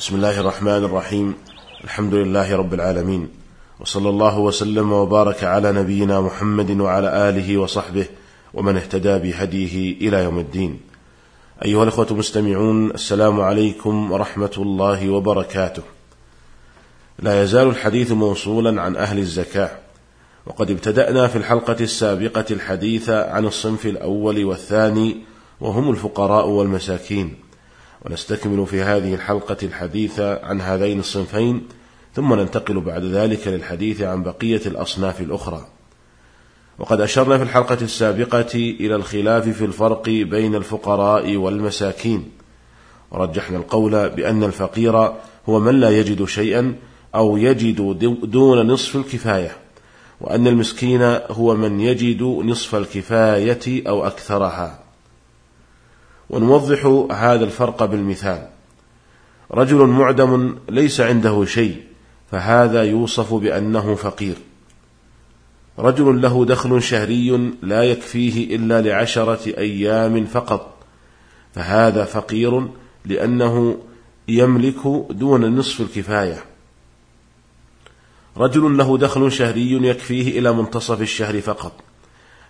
بسم الله الرحمن الرحيم. الحمد لله رب العالمين. وصلى الله وسلم وبارك على نبينا محمد وعلى آله وصحبه ومن اهتدى بهديه إلى يوم الدين. أيها الإخوة المستمعون السلام عليكم ورحمة الله وبركاته. لا يزال الحديث موصولا عن أهل الزكاة. وقد ابتدأنا في الحلقة السابقة الحديث عن الصنف الأول والثاني وهم الفقراء والمساكين. ونستكمل في هذه الحلقة الحديث عن هذين الصنفين ثم ننتقل بعد ذلك للحديث عن بقية الأصناف الأخرى. وقد أشرنا في الحلقة السابقة إلى الخلاف في الفرق بين الفقراء والمساكين. ورجحنا القول بأن الفقير هو من لا يجد شيئا أو يجد دون نصف الكفاية وأن المسكين هو من يجد نصف الكفاية أو أكثرها. ونوضح هذا الفرق بالمثال. رجل معدم ليس عنده شيء فهذا يوصف بأنه فقير. رجل له دخل شهري لا يكفيه إلا لعشرة أيام فقط فهذا فقير لأنه يملك دون نصف الكفاية. رجل له دخل شهري يكفيه إلى منتصف الشهر فقط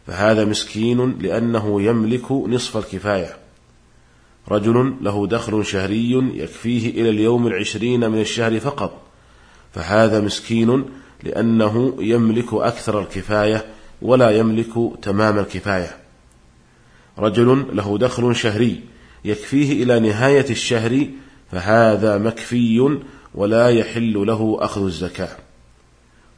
فهذا مسكين لأنه يملك نصف الكفاية. رجل له دخل شهري يكفيه إلى اليوم العشرين من الشهر فقط فهذا مسكين لأنه يملك أكثر الكفاية ولا يملك تمام الكفاية. رجل له دخل شهري يكفيه إلى نهاية الشهر فهذا مكفي ولا يحل له أخذ الزكاة.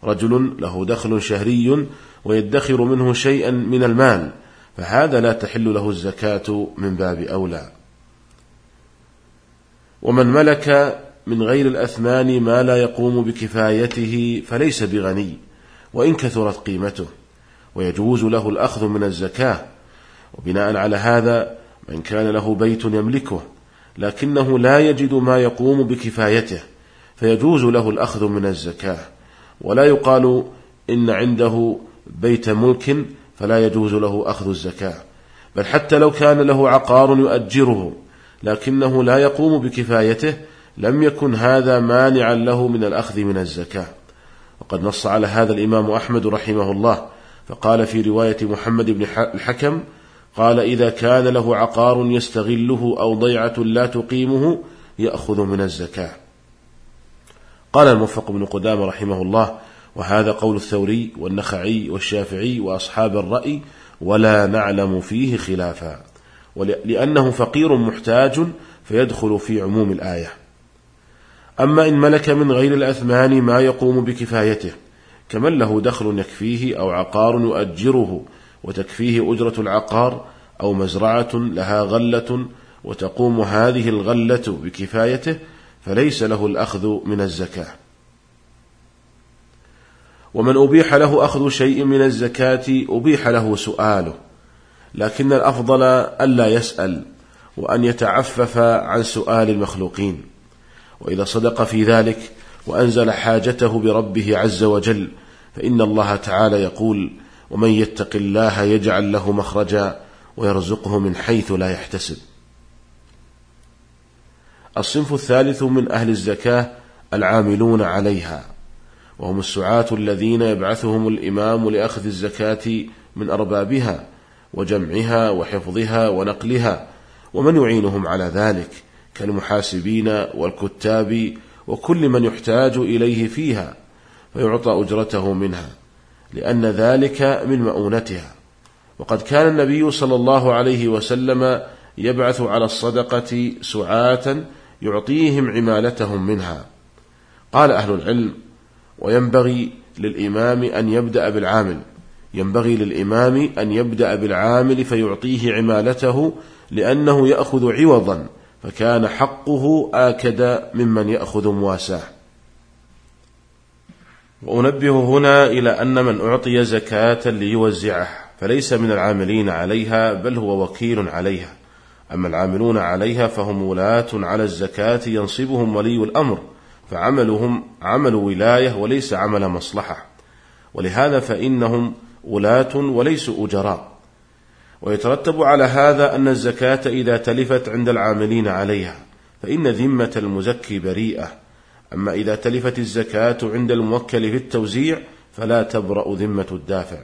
رجل له دخل شهري ويدخر منه شيئا من المال فهذا لا تحل له الزكاة من باب أولى. ومن ملك من غير الأثمان ما لا يقوم بكفايته فليس بغني وإن كثرت قيمته ويجوز له الأخذ من الزكاة. وبناء على هذا من كان له بيت يملكه لكنه لا يجد ما يقوم بكفايته فيجوز له الأخذ من الزكاة. ولا يقال إن عنده بيت ملك فلا يجوز له أخذ الزكاة بل حتى لو كان له عقار يؤجره. لكنه لا يقوم بكفايته لم يكن هذا مانعا له من الأخذ من الزكاة. وقد نص على هذا الإمام أحمد رحمه الله فقال في رواية محمد بن الحكم قال إذا كان له عقار يستغله أو ضيعة لا تقيمه يأخذ من الزكاة. قال الموفق بن قدام رحمه الله وهذا قول الثوري والنخعي والشافعي وأصحاب الرأي ولا نعلم فيه خلافا. لأنه فقير محتاج فيدخل في عموم الآية. أما إن ملك من غير الأثمان ما يقوم بكفايته كمن له دخل يكفيه أو عقار يؤجره وتكفيه أجرة العقار أو مزرعة لها غلة وتقوم هذه الغلة بكفايته فليس له الأخذ من الزكاة. ومن أبيح له أخذ شيء من الزكاة أبيح له سؤاله. لكن الأفضل ألا يسأل وأن يتعفف عن سؤال المخلوقين. وإذا صدق في ذلك وأنزل حاجته بربه عز وجل فإن الله تعالى يقول ومن يتق الله يجعل له مخرجا ويرزقه من حيث لا يحتسب. الصنف الثالث من أهل الزكاة العاملون عليها وهم السعاة الذين يبعثهم الإمام لأخذ الزكاة من أربابها. وجمعها وحفظها ونقلها ومن يعينهم على ذلك كالمحاسبين والكتاب وكل من يحتاج إليه فيها فيعطى أجرته منها لأن ذلك من مؤونتها. وقد كان النبي صلى الله عليه وسلم يبعث على الصدقة سعاة يعطيهم عمالتهم منها. قال أهل العلم وينبغي للإمام أن يبدأ بالعامل ينبغي للإمام أن يبدأ بالعامل فيعطيه عمالته لأنه يأخذ عوضا فكان حقه آكد ممن يأخذ مواساه. وأنبه هنا إلى أن من أعطي زكاة ليوزعه فليس من العاملين عليها بل هو وكيل عليها. أما العاملون عليها فهم ولاة على الزكاة ينصبهم ولي الأمر فعملهم عمل ولاية وليس عمل مصلحة. ولهذا فإنهم ولاة وليسوا أجراء. ويترتب على هذا أن الزكاة إذا تلفت عند العاملين عليها فإن ذمة المزكي بريئة. أما إذا تلفت الزكاة عند الموكل في التوزيع فلا تبرأ ذمة الدافع.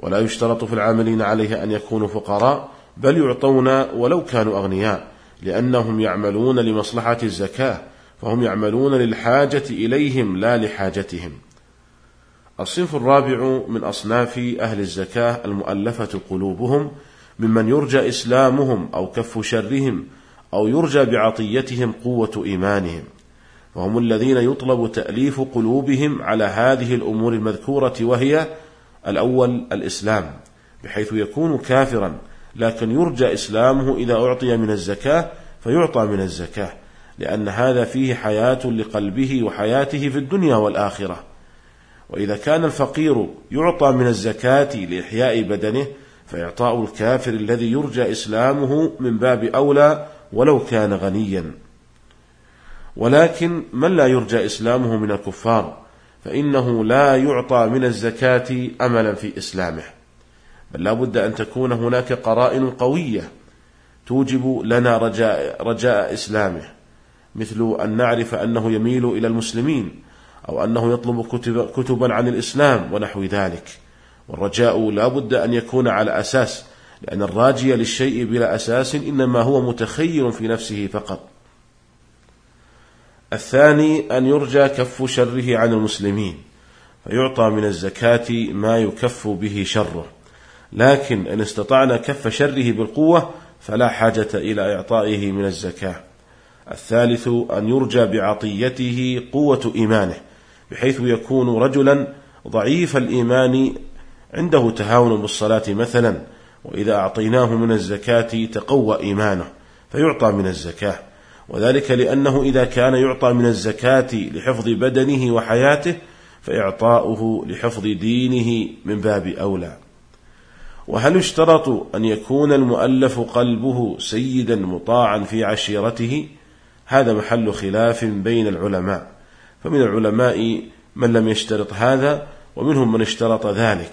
ولا يشترط في العاملين عليه أن يكونوا فقراء بل يعطون ولو كانوا أغنياء لأنهم يعملون لمصلحة الزكاة فهم يعملون للحاجة إليهم لا لحاجتهم. الصنف الرابع من أصناف أهل الزكاة المؤلفة قلوبهم ممن يرجى إسلامهم أو كف شرهم أو يرجى بعطيتهم قوة إيمانهم. وهم الذين يطلب تأليف قلوبهم على هذه الأمور المذكورة وهي الأول الإسلام بحيث يكون كافرا لكن يرجى إسلامه إذا أعطي من الزكاة فيعطى من الزكاة لأن هذا فيه حياة لقلبه وحياته في الدنيا والآخرة. وإذا كان الفقير يعطى من الزكاة لإحياء بدنه فإعطاء الكافر الذي يرجى إسلامه من باب أولى ولو كان غنيا. ولكن من لا يرجى إسلامه من الكفار؟ فإنه لا يعطى من الزكاة أملا في إسلامه. بل لا بد أن تكون هناك قرائن قوية توجب لنا رجاء, رجاء إسلامه مثل أن نعرف أنه يميل إلى المسلمين أو أنه يطلب كتب كتبا عن الإسلام ونحو ذلك. والرجاء لا بد أن يكون على أساس لأن الراجي للشيء بلا أساس إنما هو متخيل في نفسه فقط. الثاني أن يرجى كف شره عن المسلمين فيعطى من الزكاة ما يكف به شره. لكن إن استطعنا كف شره بالقوة فلا حاجة إلى إعطائه من الزكاة. الثالث أن يرجى بعطيته قوة إيمانه. بحيث يكون رجلا ضعيف الإيمان عنده تهاون بالصلاة مثلا وإذا أعطيناه من الزكاة تقوى إيمانه فيعطى من الزكاة. وذلك لأنه إذا كان يعطى من الزكاة لحفظ بدنه وحياته فإعطاؤه لحفظ دينه من باب أولى. وهل يشترط أن يكون المؤلف قلبه سيدا مطاعا في عشيرته؟ هذا محل خلاف بين العلماء. فمن العلماء من لم يشترط هذا ومنهم من اشترط ذلك.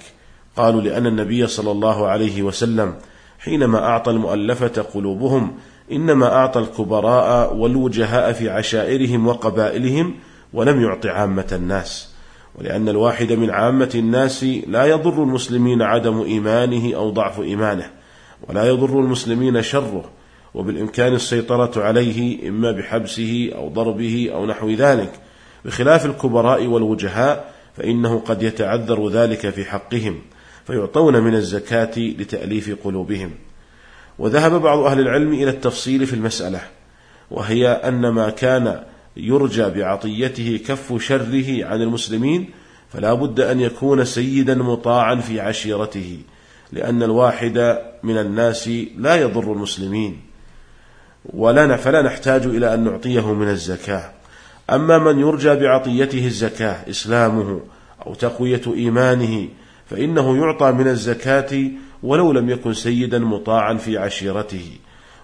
قالوا لأن النبي صلى الله عليه وسلم حينما أعطى المؤلفة قلوبهم إنما أعطى الكبراء والوجهاء في عشائرهم وقبائلهم ولم يعط عامة الناس. ولأن الواحد من عامة الناس لا يضر المسلمين عدم إيمانه أو ضعف إيمانه ولا يضر المسلمين شره وبالإمكان السيطرة عليه إما بحبسه أو ضربه أو نحو ذلك. بخلاف الكبراء والوجهاء فإنه قد يتعذر ذلك في حقهم فيعطون من الزكاة لتأليف قلوبهم. وذهب بعض أهل العلم إلى التفصيل في المسألة وهي أن ما كان يرجى بعطيته كف شره عن المسلمين فلا بد أن يكون سيدا مطاعا في عشيرته لأن الواحد من الناس لا يضر المسلمين. ولا فلا نحتاج إلى أن نعطيه من الزكاة. أما من يرجى بعطيته الزكاة إسلامه أو تقوية إيمانه فإنه يعطى من الزكاة ولو لم يكن سيدا مطاعا في عشيرته.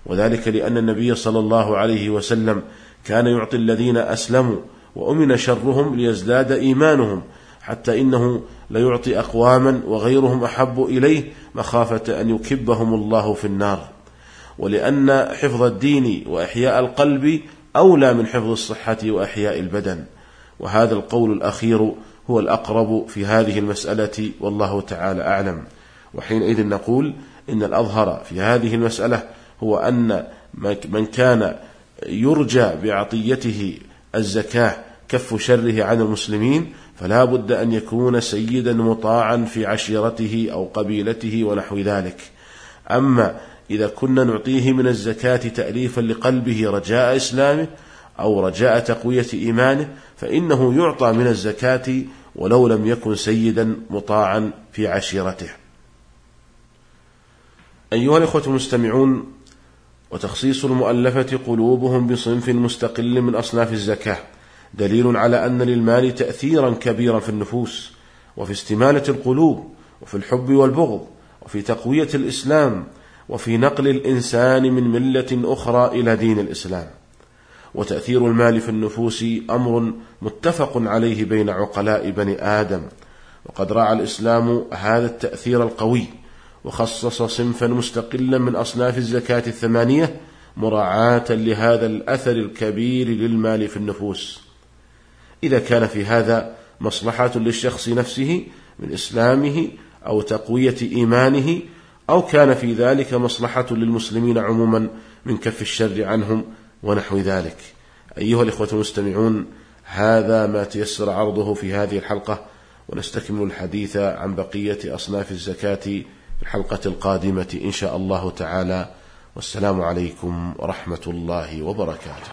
وذلك لأن النبي صلى الله عليه وسلم كان يعطي الذين أسلموا وأمن شرهم ليزداد إيمانهم حتى إنه ليعطي أقواما وغيرهم أحب إليه مخافة أن يكبهم الله في النار. ولأن حفظ الدين وإحياء القلب أولى من حفظ الصحة وإحياء البدن. وهذا القول الأخير هو الأقرب في هذه المسألة والله تعالى أعلم. وحينئذ نقول إن الأظهر في هذه المسألة هو أن من كان يرجى بعطيته الزكاة كف شره عن المسلمين فلا بد أن يكون سيدا مطاعا في عشيرته أو قبيلته ونحو ذلك. أما إذا كنا نعطيه من الزكاة تأليفا لقلبه رجاء إسلامه أو رجاء تقوية إيمانه فإنه يعطى من الزكاة ولو لم يكن سيدا مطاعا في عشيرته. أيها الإخوة المستمعون وتخصيص المؤلفة قلوبهم بصنف مستقل من أصناف الزكاة دليل على أن للمال تأثيرا كبيرا في النفوس وفي استمالة القلوب وفي الحب والبغض وفي تقوية الإسلام وفي نقل الإنسان من ملة أخرى إلى دين الإسلام. وتأثير المال في النفوس أمر متفق عليه بين عقلاء بني آدم. وقد راعى الإسلام هذا التأثير القوي وخصص صنفا مستقلا من أصناف الزكاة الثمانية مراعاة لهذا الأثر الكبير للمال في النفوس. إذا كان في هذا مصلحة للشخص نفسه من إسلامه أو تقوية إيمانه أو كان في ذلك مصلحة للمسلمين عموما من كف الشر عنهم ونحو ذلك. أيها الإخوة المستمعون هذا ما تيسر عرضه في هذه الحلقة ونستكمل الحديث عن بقية أصناف الزكاة في الحلقة القادمة إن شاء الله تعالى. والسلام عليكم ورحمة الله وبركاته.